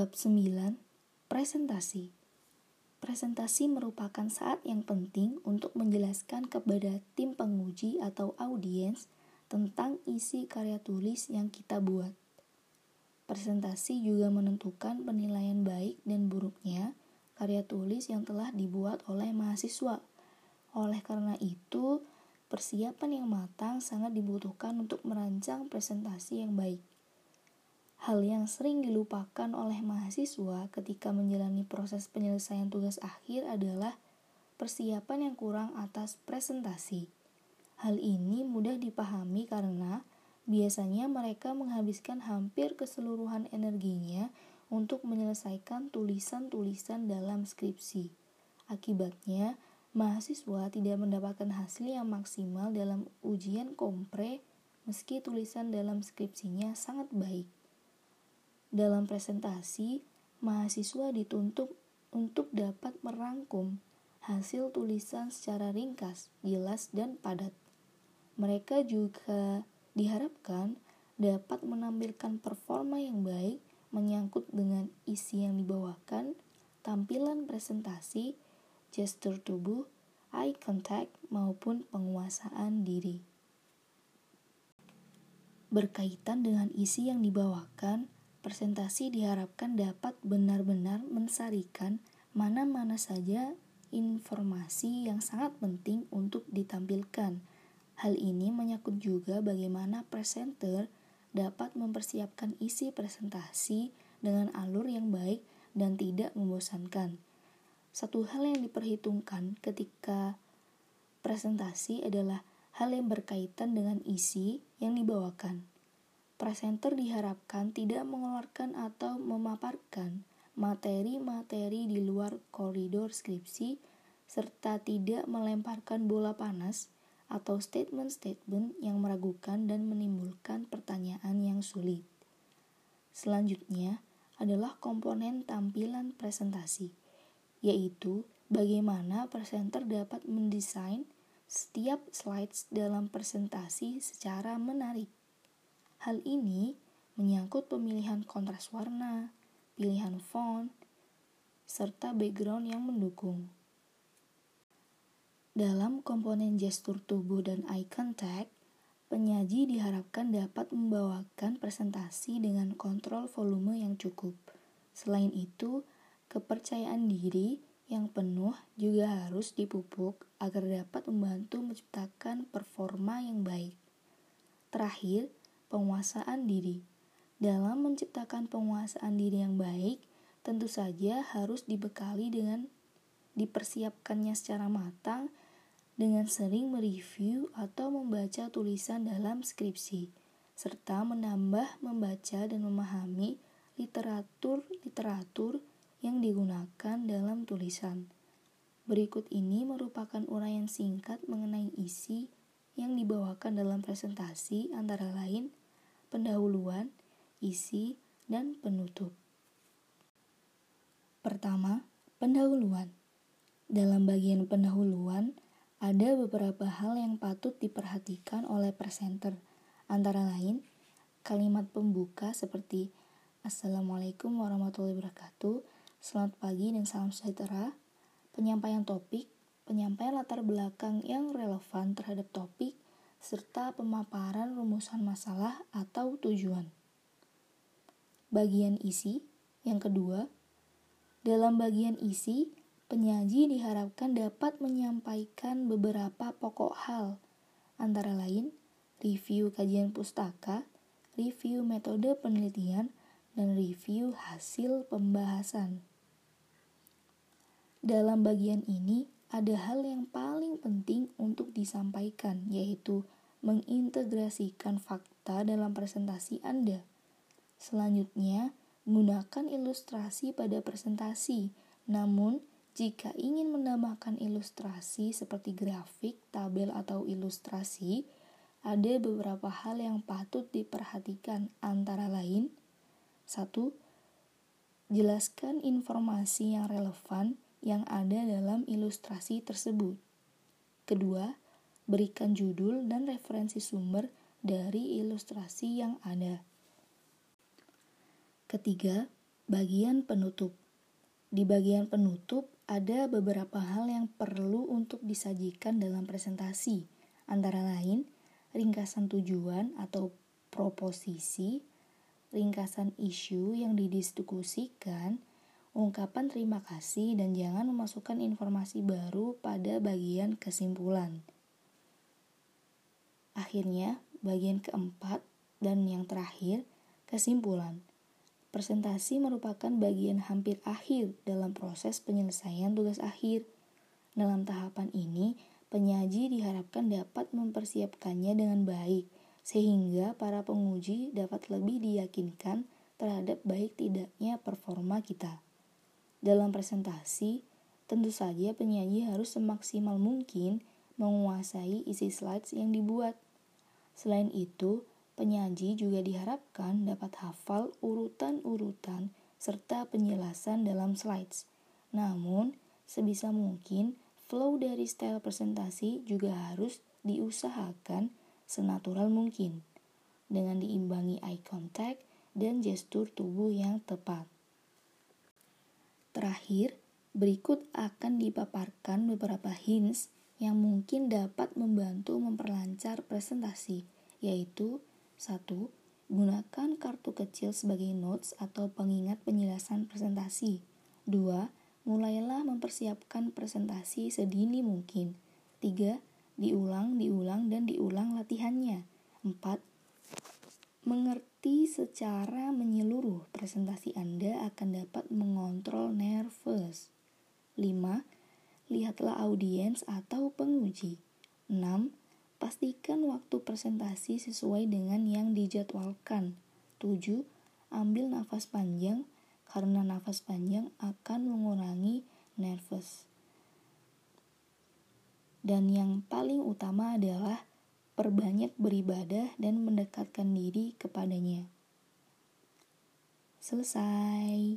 Bab 9. Presentasi Presentasi merupakan saat yang penting untuk menjelaskan kepada tim penguji atau audiens tentang isi karya tulis yang kita buat. Presentasi juga menentukan penilaian baik dan buruknya karya tulis yang telah dibuat oleh mahasiswa. Oleh karena itu, persiapan yang matang sangat dibutuhkan untuk merancang presentasi yang baik. Hal yang sering dilupakan oleh mahasiswa ketika menjalani proses penyelesaian tugas akhir adalah persiapan yang kurang atas presentasi. Hal ini mudah dipahami karena biasanya mereka menghabiskan hampir keseluruhan energinya untuk menyelesaikan tulisan-tulisan dalam skripsi. Akibatnya, mahasiswa tidak mendapatkan hasil yang maksimal dalam ujian kompre meski tulisan dalam skripsinya sangat baik. Dalam presentasi, mahasiswa dituntut untuk dapat merangkum hasil tulisan secara ringkas, jelas, dan padat. Mereka juga diharapkan dapat menampilkan performa yang baik menyangkut dengan isi yang dibawakan, tampilan presentasi, gestur tubuh, eye contact, maupun penguasaan diri. Berkaitan dengan isi yang dibawakan, Presentasi diharapkan dapat benar-benar mensarikan mana-mana saja informasi yang sangat penting untuk ditampilkan. Hal ini menyangkut juga bagaimana presenter dapat mempersiapkan isi presentasi dengan alur yang baik dan tidak membosankan. Satu hal yang diperhitungkan ketika presentasi adalah hal yang berkaitan dengan isi yang dibawakan. Presenter diharapkan tidak mengeluarkan atau memaparkan materi-materi di luar koridor skripsi serta tidak melemparkan bola panas atau statement-statement yang meragukan dan menimbulkan pertanyaan yang sulit. Selanjutnya adalah komponen tampilan presentasi, yaitu bagaimana presenter dapat mendesain setiap slides dalam presentasi secara menarik. Hal ini menyangkut pemilihan kontras warna, pilihan font, serta background yang mendukung. Dalam komponen gestur tubuh dan eye contact, penyaji diharapkan dapat membawakan presentasi dengan kontrol volume yang cukup. Selain itu, kepercayaan diri yang penuh juga harus dipupuk agar dapat membantu menciptakan performa yang baik. Terakhir, penguasaan diri. Dalam menciptakan penguasaan diri yang baik, tentu saja harus dibekali dengan dipersiapkannya secara matang dengan sering mereview atau membaca tulisan dalam skripsi, serta menambah membaca dan memahami literatur-literatur yang digunakan dalam tulisan. Berikut ini merupakan uraian singkat mengenai isi yang dibawakan dalam presentasi antara lain pendahuluan, isi, dan penutup. Pertama, pendahuluan. Dalam bagian pendahuluan, ada beberapa hal yang patut diperhatikan oleh presenter, antara lain kalimat pembuka seperti Assalamualaikum warahmatullahi wabarakatuh, selamat pagi dan salam sejahtera, penyampaian topik, penyampaian latar belakang yang relevan terhadap topik, serta pemaparan rumusan masalah atau tujuan. Bagian isi yang kedua, dalam bagian isi, penyaji diharapkan dapat menyampaikan beberapa pokok hal, antara lain review kajian pustaka, review metode penelitian, dan review hasil pembahasan. Dalam bagian ini, ada hal yang paling penting untuk disampaikan, yaitu mengintegrasikan fakta dalam presentasi Anda. Selanjutnya, gunakan ilustrasi pada presentasi. Namun, jika ingin menambahkan ilustrasi seperti grafik, tabel, atau ilustrasi, ada beberapa hal yang patut diperhatikan antara lain 1. Jelaskan informasi yang relevan yang ada dalam ilustrasi tersebut. Kedua, berikan judul dan referensi sumber dari ilustrasi yang ada. Ketiga, Bagian penutup. Di bagian penutup ada beberapa hal yang perlu untuk disajikan dalam presentasi, antara lain ringkasan tujuan atau proposisi, ringkasan isu yang didiskusikan, ungkapan terima kasih, dan jangan memasukkan informasi baru pada bagian kesimpulan. Akhirnya, bagian keempat dan yang terakhir, kesimpulan. Presentasi merupakan bagian hampir akhir dalam proses penyelesaian tugas akhir. Dalam tahapan ini, penyaji diharapkan dapat mempersiapkannya dengan baik, sehingga para penguji dapat lebih diyakinkan terhadap baik tidaknya performa kita. Dalam presentasi, tentu saja penyaji harus semaksimal mungkin menguasai isi slides yang dibuat. Selain itu, Penyaji juga diharapkan dapat hafal urutan-urutan serta penjelasan dalam slides. Namun, sebisa mungkin flow dari style presentasi juga harus diusahakan senatural mungkin dengan diimbangi eye contact dan gestur tubuh yang tepat. Terakhir, berikut akan dipaparkan beberapa hints yang mungkin dapat membantu memperlancar presentasi, yaitu 1. Gunakan kartu kecil sebagai notes atau pengingat penjelasan presentasi. 2. Mulailah mempersiapkan presentasi sedini mungkin. 3. Diulang, diulang, dan diulang latihannya. 4. Mengerti secara menyeluruh presentasi Anda akan dapat mengontrol nervous. 5. Lihatlah audiens atau penguji. 6 Pastikan waktu presentasi sesuai dengan yang dijadwalkan. 7. Ambil nafas panjang karena nafas panjang akan mengurangi nervous. Dan yang paling utama adalah perbanyak beribadah dan mendekatkan diri kepadanya. Selesai.